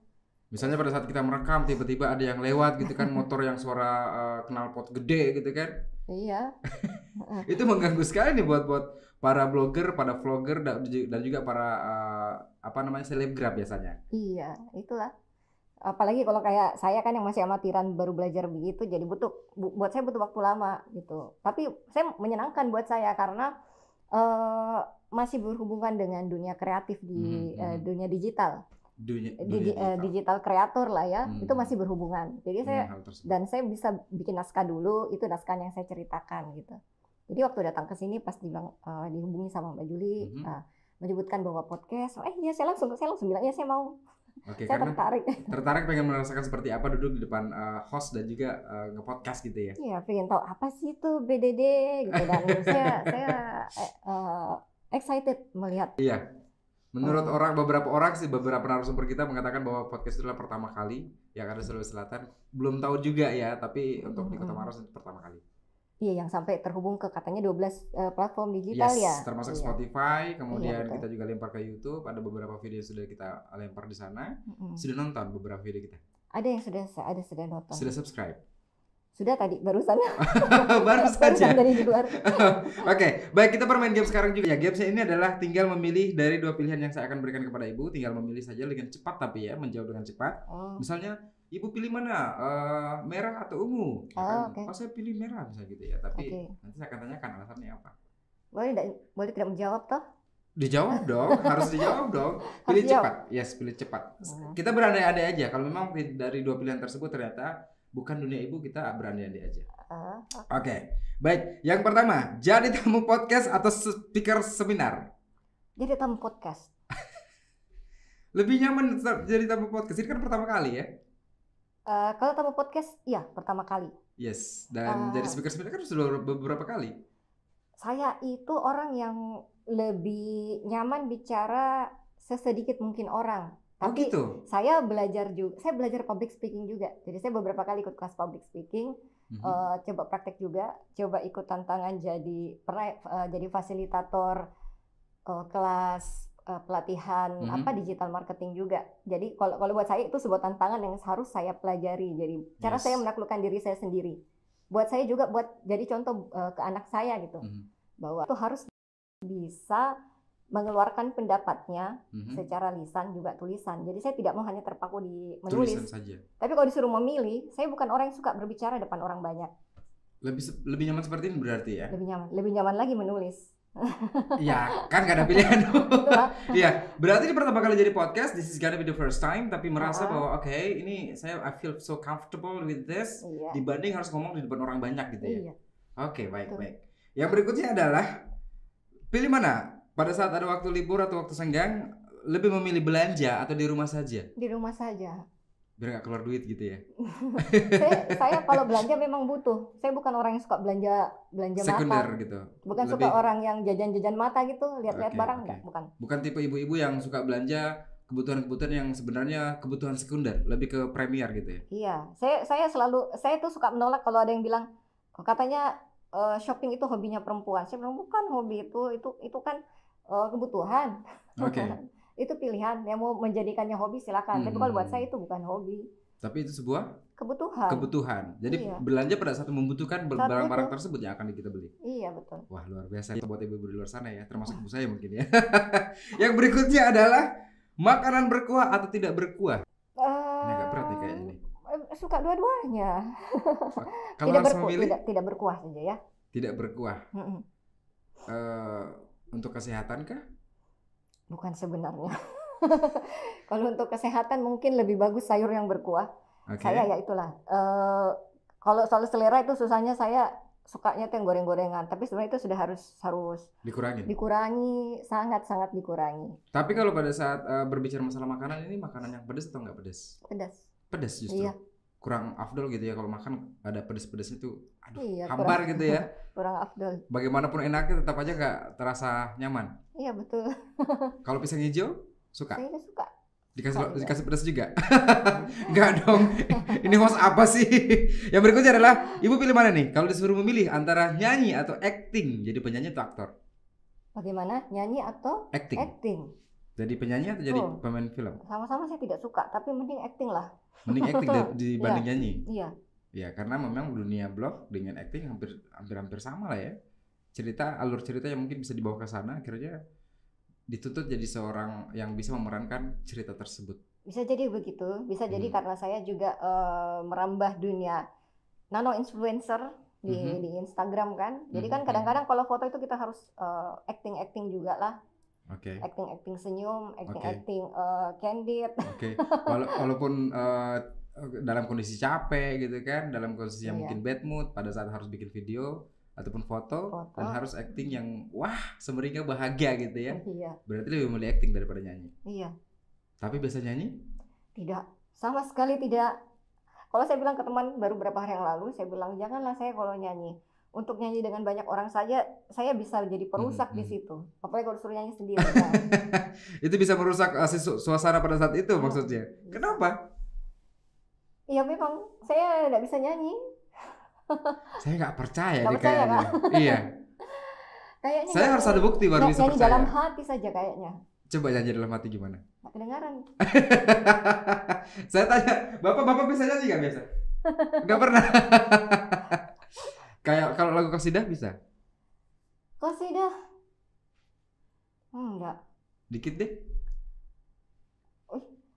[SPEAKER 2] Misalnya pada saat kita merekam tiba-tiba ada yang lewat gitu kan motor yang suara eh, knalpot gede gitu kan.
[SPEAKER 1] Iya.
[SPEAKER 2] Itu mengganggu sekali nih buat buat para blogger, pada vlogger dan ju- dan juga para eh, apa namanya selebgram biasanya.
[SPEAKER 1] Iya, itulah. Apalagi kalau kayak saya kan yang masih amatiran baru belajar begitu, jadi butuh bu- buat saya butuh waktu lama gitu. Tapi saya menyenangkan buat saya karena eh, masih berhubungan dengan dunia kreatif di eh,
[SPEAKER 2] mhm.
[SPEAKER 1] dunia digital,
[SPEAKER 2] Dunia, dunia
[SPEAKER 1] eh, digital kreator lah ya,
[SPEAKER 2] Hmm.
[SPEAKER 1] itu masih berhubungan. Jadi saya dan saya bisa bikin naskah dulu, itu naskah yang saya ceritakan gitu. Jadi waktu datang ke sini pas dibilang eh, dihubungi sama Mbak Juli,
[SPEAKER 2] Mhm.
[SPEAKER 1] eh, menyebutkan bahwa podcast, eh iya saya langsung saya langsung bilang ya saya mau,
[SPEAKER 2] Oke,
[SPEAKER 1] saya
[SPEAKER 2] karena
[SPEAKER 1] tertarik.
[SPEAKER 2] tertarik pengen merasakan seperti apa duduk di depan eh, host dan juga eh, nge-podcast gitu ya.
[SPEAKER 1] Iya, pengen tahu apa sih itu BDD gitu dan saya saya eh, excited melihat.
[SPEAKER 2] Iya. Menurut
[SPEAKER 1] Oh.
[SPEAKER 2] orang beberapa orang sih beberapa narasumber kita mengatakan bahwa podcast itu adalah pertama kali yang ada di Sulawesi Selatan. Belum tahu juga ya, tapi untuk di Kota
[SPEAKER 1] Mhm.
[SPEAKER 2] Maros itu pertama kali.
[SPEAKER 1] Iya, yang sampai terhubung ke katanya 12 eh, platform digital
[SPEAKER 2] yes,
[SPEAKER 1] ya.
[SPEAKER 2] termasuk
[SPEAKER 1] Iya.
[SPEAKER 2] Spotify, kemudian
[SPEAKER 1] betul.
[SPEAKER 2] kita juga lempar ke YouTube, ada beberapa video yang sudah kita lempar di sana.
[SPEAKER 1] Mm-mm.
[SPEAKER 2] Sudah nonton beberapa video kita.
[SPEAKER 1] Ada yang sudah ada sudah nonton.
[SPEAKER 2] Sudah subscribe.
[SPEAKER 1] Sudah tadi barusan
[SPEAKER 2] Baru saja.
[SPEAKER 1] dari di luar.
[SPEAKER 2] Oke, baik kita bermain game sekarang juga ya. Gamesnya ini adalah tinggal memilih dari dua pilihan yang saya akan berikan kepada ibu. Tinggal memilih saja dengan cepat tapi ya, menjawab dengan cepat.
[SPEAKER 1] Oh,
[SPEAKER 2] Misalnya ibu pilih mana? Eh, merah atau ungu? Ya
[SPEAKER 1] Oh,
[SPEAKER 2] kan?
[SPEAKER 1] oke.
[SPEAKER 2] Oh, saya pilih merah misalnya gitu ya. Tapi
[SPEAKER 1] Oke.
[SPEAKER 2] nanti saya akan tanyakan alasannya apa.
[SPEAKER 1] boleh tidak boleh tidak menjawab toh?
[SPEAKER 2] Dijawab dong, harus dijawab dong.
[SPEAKER 1] Harus
[SPEAKER 2] Pilih
[SPEAKER 1] dijawab.
[SPEAKER 2] cepat. Yes, pilih cepat.
[SPEAKER 1] Hmm.
[SPEAKER 2] Kita berandai-andai aja. Kalau memang dari dua pilihan tersebut ternyata bukan dunia ibu, kita berandai-andai aja.
[SPEAKER 1] Ah,
[SPEAKER 2] Oke. Baik, yang pertama, jadi tamu podcast atau speaker seminar.
[SPEAKER 1] jadi tamu podcast.
[SPEAKER 2] Lebih nyaman jadi tamu podcast. Ini kan pertama kali ya.
[SPEAKER 1] Eh, kalau tamu podcast, iya pertama kali.
[SPEAKER 2] Yes, dan
[SPEAKER 1] Ah.
[SPEAKER 2] jadi speaker seminar kan sudah beberapa kali.
[SPEAKER 1] Saya itu orang yang lebih nyaman bicara sesedikit mungkin orang.
[SPEAKER 2] Oh
[SPEAKER 1] Tapi
[SPEAKER 2] gitu.
[SPEAKER 1] saya belajar juga, saya belajar public speaking juga. Jadi saya beberapa kali ikut kelas public speaking,
[SPEAKER 2] Mhm.
[SPEAKER 1] eh, coba praktek juga, coba ikut tantangan jadi pernah eh, jadi fasilitator eh, kelas eh, pelatihan
[SPEAKER 2] Mhm.
[SPEAKER 1] apa digital marketing juga. Jadi kalau kalau buat saya itu sebuah tantangan yang harus saya pelajari. Jadi cara
[SPEAKER 2] Yes.
[SPEAKER 1] saya menaklukkan diri saya sendiri. Buat saya juga buat jadi contoh eh, ke anak saya gitu
[SPEAKER 2] Mhm.
[SPEAKER 1] bahwa itu harus bisa mengeluarkan pendapatnya
[SPEAKER 2] Mhm.
[SPEAKER 1] secara lisan juga tulisan. Jadi saya tidak mau hanya terpaku di
[SPEAKER 2] Tulisan
[SPEAKER 1] menulis.
[SPEAKER 2] saja.
[SPEAKER 1] Tapi kalau disuruh memilih, saya bukan orang yang suka berbicara depan orang banyak.
[SPEAKER 2] Lebih lebih nyaman seperti ini berarti ya.
[SPEAKER 1] Lebih nyaman, lebih nyaman lagi menulis.
[SPEAKER 2] Iya, kan gak ada pilihan. Iya, berarti ini pertama kali jadi podcast. This is gonna be the first time. Tapi merasa
[SPEAKER 1] Ah.
[SPEAKER 2] bahwa oke, ini saya I feel so comfortable with this
[SPEAKER 1] Iya.
[SPEAKER 2] dibanding harus ngomong di depan orang banyak gitu ya.
[SPEAKER 1] Iya.
[SPEAKER 2] Oke, baik
[SPEAKER 1] Betul.
[SPEAKER 2] baik. Yang berikutnya adalah pilih mana? Pada saat ada waktu libur atau waktu senggang, lebih memilih belanja atau di rumah saja?
[SPEAKER 1] Di rumah saja.
[SPEAKER 2] biar nggak keluar duit gitu ya.
[SPEAKER 1] saya, saya kalau belanja memang butuh. Saya bukan orang yang suka belanja belanja
[SPEAKER 2] Sekunder
[SPEAKER 1] mata.
[SPEAKER 2] gitu.
[SPEAKER 1] Bukan
[SPEAKER 2] Lebih-
[SPEAKER 1] suka orang yang jajan-jajan mata gitu, lihat-lihat
[SPEAKER 2] Oke,
[SPEAKER 1] barang enggak, bukan.
[SPEAKER 2] Bukan tipe ibu-ibu yang suka belanja kebutuhan-kebutuhan yang sebenarnya kebutuhan sekunder, lebih ke premier gitu ya.
[SPEAKER 1] Iya, saya saya selalu saya tuh suka menolak kalau ada yang bilang katanya eh, shopping itu hobinya perempuan. Saya bilang bukan hobi itu itu itu kan eh, kebutuhan.
[SPEAKER 2] Oke.
[SPEAKER 1] itu pilihan yang mau menjadikannya hobi silakan. Tapi kalau buat
[SPEAKER 2] Hmm.
[SPEAKER 1] saya itu bukan hobi,
[SPEAKER 2] Tapi itu sebuah
[SPEAKER 1] kebutuhan.
[SPEAKER 2] kebutuhan. Jadi
[SPEAKER 1] Iya.
[SPEAKER 2] belanja pada saat
[SPEAKER 1] Saat
[SPEAKER 2] barang-barang tersebut yang akan kita beli.
[SPEAKER 1] iya betul.
[SPEAKER 2] Wah luar biasa buat ibu-ibu di luar sana ya, termasuk ibu saya mungkin ya. yang berikutnya adalah makanan berkuah atau tidak berkuah. Ini agak berat nih kayaknya
[SPEAKER 1] Suka dua-duanya.
[SPEAKER 2] Kalau
[SPEAKER 1] tidak
[SPEAKER 2] harus
[SPEAKER 1] berkuah,
[SPEAKER 2] memilih,
[SPEAKER 1] tidak tidak berkuah saja ya.
[SPEAKER 2] tidak berkuah.
[SPEAKER 1] Mm-mm.
[SPEAKER 2] Eh, untuk kesehatan kah?
[SPEAKER 1] Bukan sebenarnya. kalau untuk kesehatan mungkin lebih bagus sayur yang berkuah.
[SPEAKER 2] Oke.
[SPEAKER 1] Saya ya itulah. eh kalau soal selera itu susahnya saya sukanya tuh yang goreng-gorengan. Tapi sebenarnya itu sudah harus harus
[SPEAKER 2] Dikurangin.
[SPEAKER 1] dikurangi, sangat-sangat dikurangi.
[SPEAKER 2] Tapi kalau pada saat eh, berbicara masalah makanan ini makanan yang pedas atau nggak pedas?
[SPEAKER 1] Pedas.
[SPEAKER 2] Pedas justru.
[SPEAKER 1] Iya.
[SPEAKER 2] Kurang afdol gitu ya kalau makan ada pedas-pedasnya tuh aduh
[SPEAKER 1] Iya,
[SPEAKER 2] hambar
[SPEAKER 1] kurang,
[SPEAKER 2] gitu ya.
[SPEAKER 1] kurang afdol.
[SPEAKER 2] Bagaimanapun enaknya tetap aja nggak terasa nyaman.
[SPEAKER 1] Iya betul.
[SPEAKER 2] Kalau pisang hijau suka
[SPEAKER 1] Saya suka.
[SPEAKER 2] dikasih
[SPEAKER 1] Suka
[SPEAKER 2] dikasih pedas juga. Enggak dong. Ini host apa sih? Yang berikutnya adalah ibu pilih mana nih? Kalau disuruh memilih antara nyanyi atau acting, jadi penyanyi atau aktor?
[SPEAKER 1] Bagaimana nyanyi atau
[SPEAKER 2] Acting.
[SPEAKER 1] acting?
[SPEAKER 2] Jadi penyanyi atau jadi
[SPEAKER 1] Oh.
[SPEAKER 2] pemain film?
[SPEAKER 1] Sama-sama saya tidak suka, tapi mending acting lah.
[SPEAKER 2] Mending acting dibanding nyanyi.
[SPEAKER 1] Iya.
[SPEAKER 2] Ya, karena memang dunia blog dengan acting hampir hampir hampir sama lah ya. Cerita alur cerita yang mungkin bisa dibawa ke sana akhirnya dituntut jadi seorang yang bisa memerankan cerita tersebut.
[SPEAKER 1] Bisa jadi begitu, bisa jadi
[SPEAKER 2] Hmm.
[SPEAKER 1] karena saya juga eh, merambah dunia nano influencer di
[SPEAKER 2] Mhm.
[SPEAKER 1] di Instagram kan. Jadi kan
[SPEAKER 2] Mhm.
[SPEAKER 1] kadang-kadang kalau foto itu kita harus acting acting juga lah,
[SPEAKER 2] Oke.
[SPEAKER 1] acting acting senyum, acting
[SPEAKER 2] Oke.
[SPEAKER 1] acting eh, candid.
[SPEAKER 2] Oke, Wala- walaupun eh, dalam kondisi capek gitu kan, dalam kondisi yang
[SPEAKER 1] Iya.
[SPEAKER 2] mungkin bad mood pada saat harus bikin video ataupun foto,
[SPEAKER 1] Foto.
[SPEAKER 2] dan harus acting yang wah semeringah bahagia gitu ya.
[SPEAKER 1] Iya,
[SPEAKER 2] Berarti lebih memilih acting daripada nyanyi.
[SPEAKER 1] iya,
[SPEAKER 2] Tapi biasa nyanyi?
[SPEAKER 1] tidak sama sekali tidak. Kalau saya bilang ke teman baru beberapa hari yang lalu, saya bilang janganlah saya kalau nyanyi. Untuk nyanyi dengan banyak orang saja, saya bisa jadi perusak
[SPEAKER 2] Mhm,
[SPEAKER 1] di
[SPEAKER 2] mhm.
[SPEAKER 1] situ. Apalagi kalau suruh nyanyi sendiri. Nah,
[SPEAKER 2] Itu bisa merusak eh, su- suasana pada saat itu
[SPEAKER 1] Oh,
[SPEAKER 2] maksudnya. Kenapa?
[SPEAKER 1] Iya memang saya tidak bisa nyanyi.
[SPEAKER 2] Saya nggak percaya
[SPEAKER 1] Nggak
[SPEAKER 2] nih
[SPEAKER 1] percaya,
[SPEAKER 2] kayaknya. iya.
[SPEAKER 1] Kayaknya
[SPEAKER 2] Saya harus ada bukti baru bisa percaya.
[SPEAKER 1] dalam hati saja kayaknya.
[SPEAKER 2] Coba nyanyi dalam hati gimana?
[SPEAKER 1] Nggak kedengaran.
[SPEAKER 2] Saya tanya, bapak-bapak bisa nyanyi nggak biasa? Nggak pernah. Kayak kalau lagu kasidah bisa?
[SPEAKER 1] Kosidah. Hmm, enggak.
[SPEAKER 2] Dikit deh.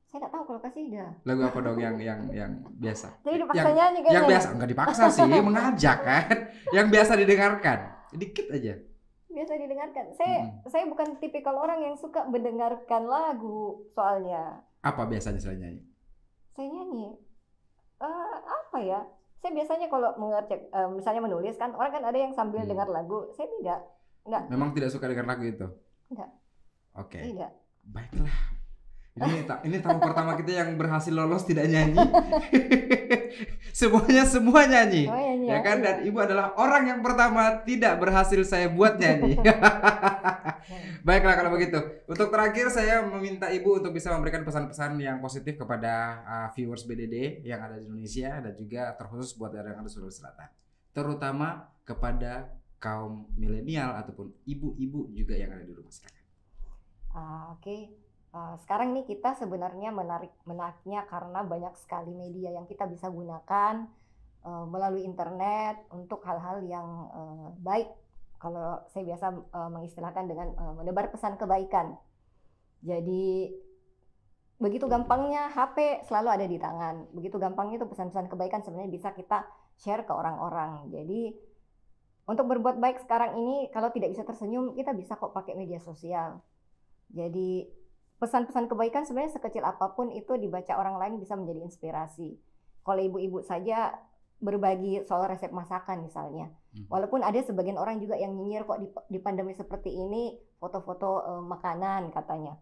[SPEAKER 1] Saya nggak tahu kalau kasidah.
[SPEAKER 2] Lagu apa dong yang yang yang biasa?
[SPEAKER 1] Jadi
[SPEAKER 2] yang,
[SPEAKER 1] nyanyi
[SPEAKER 2] yang biasa nggak dipaksa sih, mengajak kan. Yang biasa didengarkan. Dikit aja.
[SPEAKER 1] Biasa didengarkan. Saya saya bukan tipikal orang yang suka mendengarkan lagu soalnya.
[SPEAKER 2] Apa biasanya selain nyanyi?
[SPEAKER 1] Saya nyanyi. Eh, apa ya? Saya biasanya kalau mengerjakan, eh, misalnya menulis kan, orang kan ada yang sambil
[SPEAKER 2] Hmm.
[SPEAKER 1] dengar lagu. Saya tidak,
[SPEAKER 2] Memang tidak suka dengar lagu itu?
[SPEAKER 1] Enggak.
[SPEAKER 2] Oke.
[SPEAKER 1] tidak.
[SPEAKER 2] Baiklah. Ini ta- ini tamu pertama kita yang berhasil lolos tidak nyanyi. Semuanya semua nyanyi.
[SPEAKER 1] Oh, nyanyi
[SPEAKER 2] Ya kan
[SPEAKER 1] iya.
[SPEAKER 2] dan ibu adalah orang yang pertama tidak berhasil saya buat nyanyi. Baiklah kalau begitu. Untuk terakhir saya meminta ibu untuk bisa memberikan pesan-pesan yang positif kepada uh, viewers BDD yang ada di Indonesia dan juga terkhusus buat yang ada di Sulawesi Selatan. Terutama kepada kaum milenial ataupun ibu-ibu juga yang ada di rumah silakan.
[SPEAKER 1] Ah, Oke, Ah, sekarang nih kita sebenarnya menarik menariknya karena banyak sekali media yang kita bisa gunakan eh, melalui internet untuk hal-hal yang eh, baik. Kalau saya biasa eh, mengistilahkan dengan eh, menebar pesan kebaikan. Jadi begitu gampangnya HP selalu ada di tangan. Begitu gampangnya itu pesan-pesan kebaikan sebenarnya bisa kita share ke orang-orang. Jadi untuk berbuat baik sekarang ini kalau tidak bisa tersenyum kita bisa kok pakai media sosial. Jadi pesan-pesan kebaikan sebenarnya sekecil apa pun itu dibaca orang lain bisa menjadi inspirasi. Kalau ibu-ibu saja berbagi soal resep masakan misalnya.
[SPEAKER 2] Mhm.
[SPEAKER 1] Walaupun ada sebagian orang juga yang nyinyir kok di, di pandemi seperti ini foto-foto eh, makanan katanya.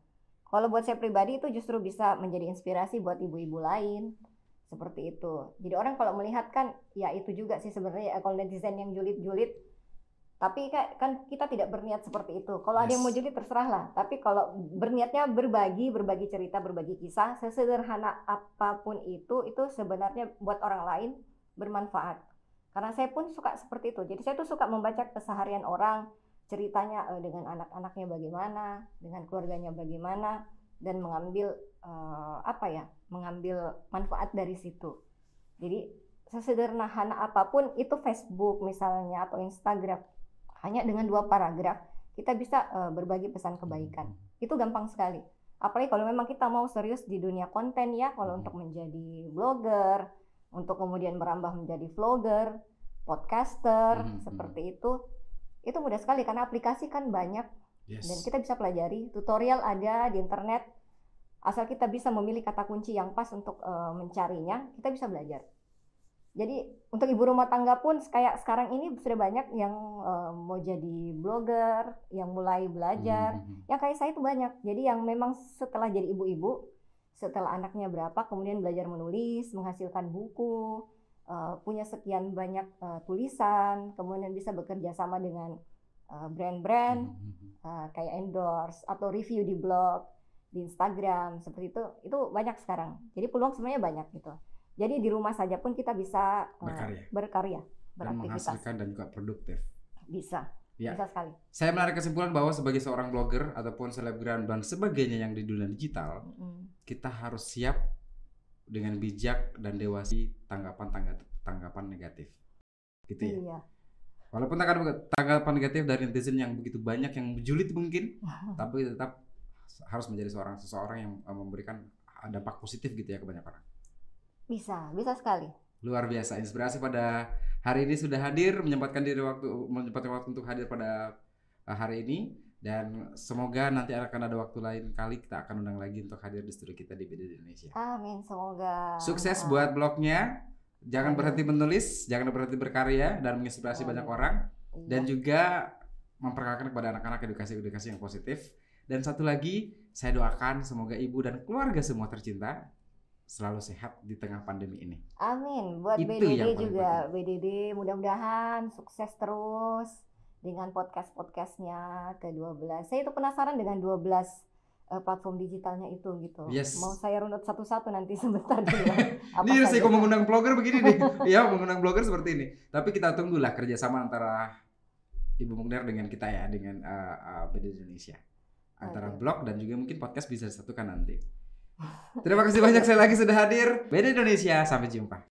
[SPEAKER 1] Kalau buat saya pribadi itu justru bisa menjadi inspirasi buat ibu-ibu lain seperti itu. Jadi orang kalau melihat kan ya itu juga sih sebenarnya ya, kalau netizen yang julid-julid tapi kan kita tidak berniat seperti itu. Kalau yes. ada yang mau julid terserah lah. Tapi kalau berniatnya berbagi, berbagi cerita, berbagi kisah, sesederhana apa pun itu, itu sebenarnya buat orang lain bermanfaat. Karena saya pun suka seperti itu. Jadi saya tuh suka membaca keseharian orang, ceritanya uh, dengan anak-anaknya bagaimana, dengan keluarganya bagaimana, dan mengambil uh, apa ya, mengambil manfaat dari situ. Jadi sesederhana apa pun itu Facebook misalnya atau Instagram hanya dengan dua paragraf kita bisa uh, berbagi pesan kebaikan. Hmm. Itu gampang sekali. Apalagi kalau memang kita mau serius di dunia konten ya, kalau hmm. untuk menjadi blogger, untuk kemudian merambah menjadi vlogger, podcaster, hmm. seperti itu, itu mudah sekali karena aplikasi kan banyak yes. dan kita bisa pelajari. Tutorial ada di internet. Asal kita bisa memilih kata kunci yang pas untuk uh, mencarinya, kita bisa belajar. Jadi untuk ibu rumah tangga pun kayak sekarang ini sudah banyak yang uh, mau jadi blogger, yang mulai belajar. Hmm. Yang kayak saya itu banyak. Jadi yang memang setelah jadi ibu-ibu, setelah anaknya berapa, kemudian belajar menulis, menghasilkan buku, uh, punya sekian banyak uh, tulisan, kemudian bisa bekerja sama dengan brand-brand uh, uh, kayak endorse atau review di blog, di Instagram seperti itu. Itu banyak sekarang. Jadi peluang sebenarnya banyak gitu. Jadi di rumah saja pun kita bisa
[SPEAKER 2] eh, berkarya,
[SPEAKER 1] uh, berkarya
[SPEAKER 2] dan menghasilkan dan juga produktif.
[SPEAKER 1] Bisa. Ya. Bisa sekali.
[SPEAKER 2] Saya menarik kesimpulan bahwa sebagai seorang blogger ataupun selebgram dan sebagainya yang di dunia digital, mm. kita harus siap dengan bijak dan dewasi tanggapan tanggapan negatif. Gitu ya. Iya. Walaupun tanggapan negatif dari netizen yang begitu banyak yang menjulit mungkin, tapi tetap harus menjadi seorang seseorang yang eh, memberikan dampak positif gitu ya ke banyak orang.
[SPEAKER 1] Bisa, bisa sekali.
[SPEAKER 2] Luar biasa. Inspirasi pada hari ini sudah hadir, menyempatkan diri waktu menyempatkan waktu untuk hadir pada uh, hari ini dan semoga nanti akan ada waktu lain kali kita akan undang lagi untuk hadir di studio kita di BD Indonesia.
[SPEAKER 1] Amin, semoga.
[SPEAKER 2] Sukses buat blognya. Jangan Amin. berhenti menulis, jangan berhenti berkarya dan menginspirasi Amin. banyak orang iya. dan juga memperkenalkan kepada anak-anak edukasi-edukasi yang positif. Dan satu lagi, saya doakan semoga ibu dan keluarga semua tercinta selalu sehat di tengah pandemi ini.
[SPEAKER 1] Amin. Buat Itu BDD juga, penting. BDD mudah-mudahan sukses terus dengan podcast-podcastnya ke-12. Saya itu penasaran dengan 12 uh, eh, platform digitalnya itu gitu.
[SPEAKER 2] Yes.
[SPEAKER 1] Mau saya runut satu-satu nanti sebentar dulu.
[SPEAKER 2] ini saya kok mengundang blogger begini nih. ya, mengundang blogger seperti ini. Tapi kita tunggulah kerjasama antara Ibu Mugner dengan kita ya, dengan uh, uh, BDD Indonesia. Antara okay. blog dan juga mungkin podcast bisa disatukan nanti. Terima kasih banyak saya lagi sudah hadir. Beda Indonesia, sampai jumpa.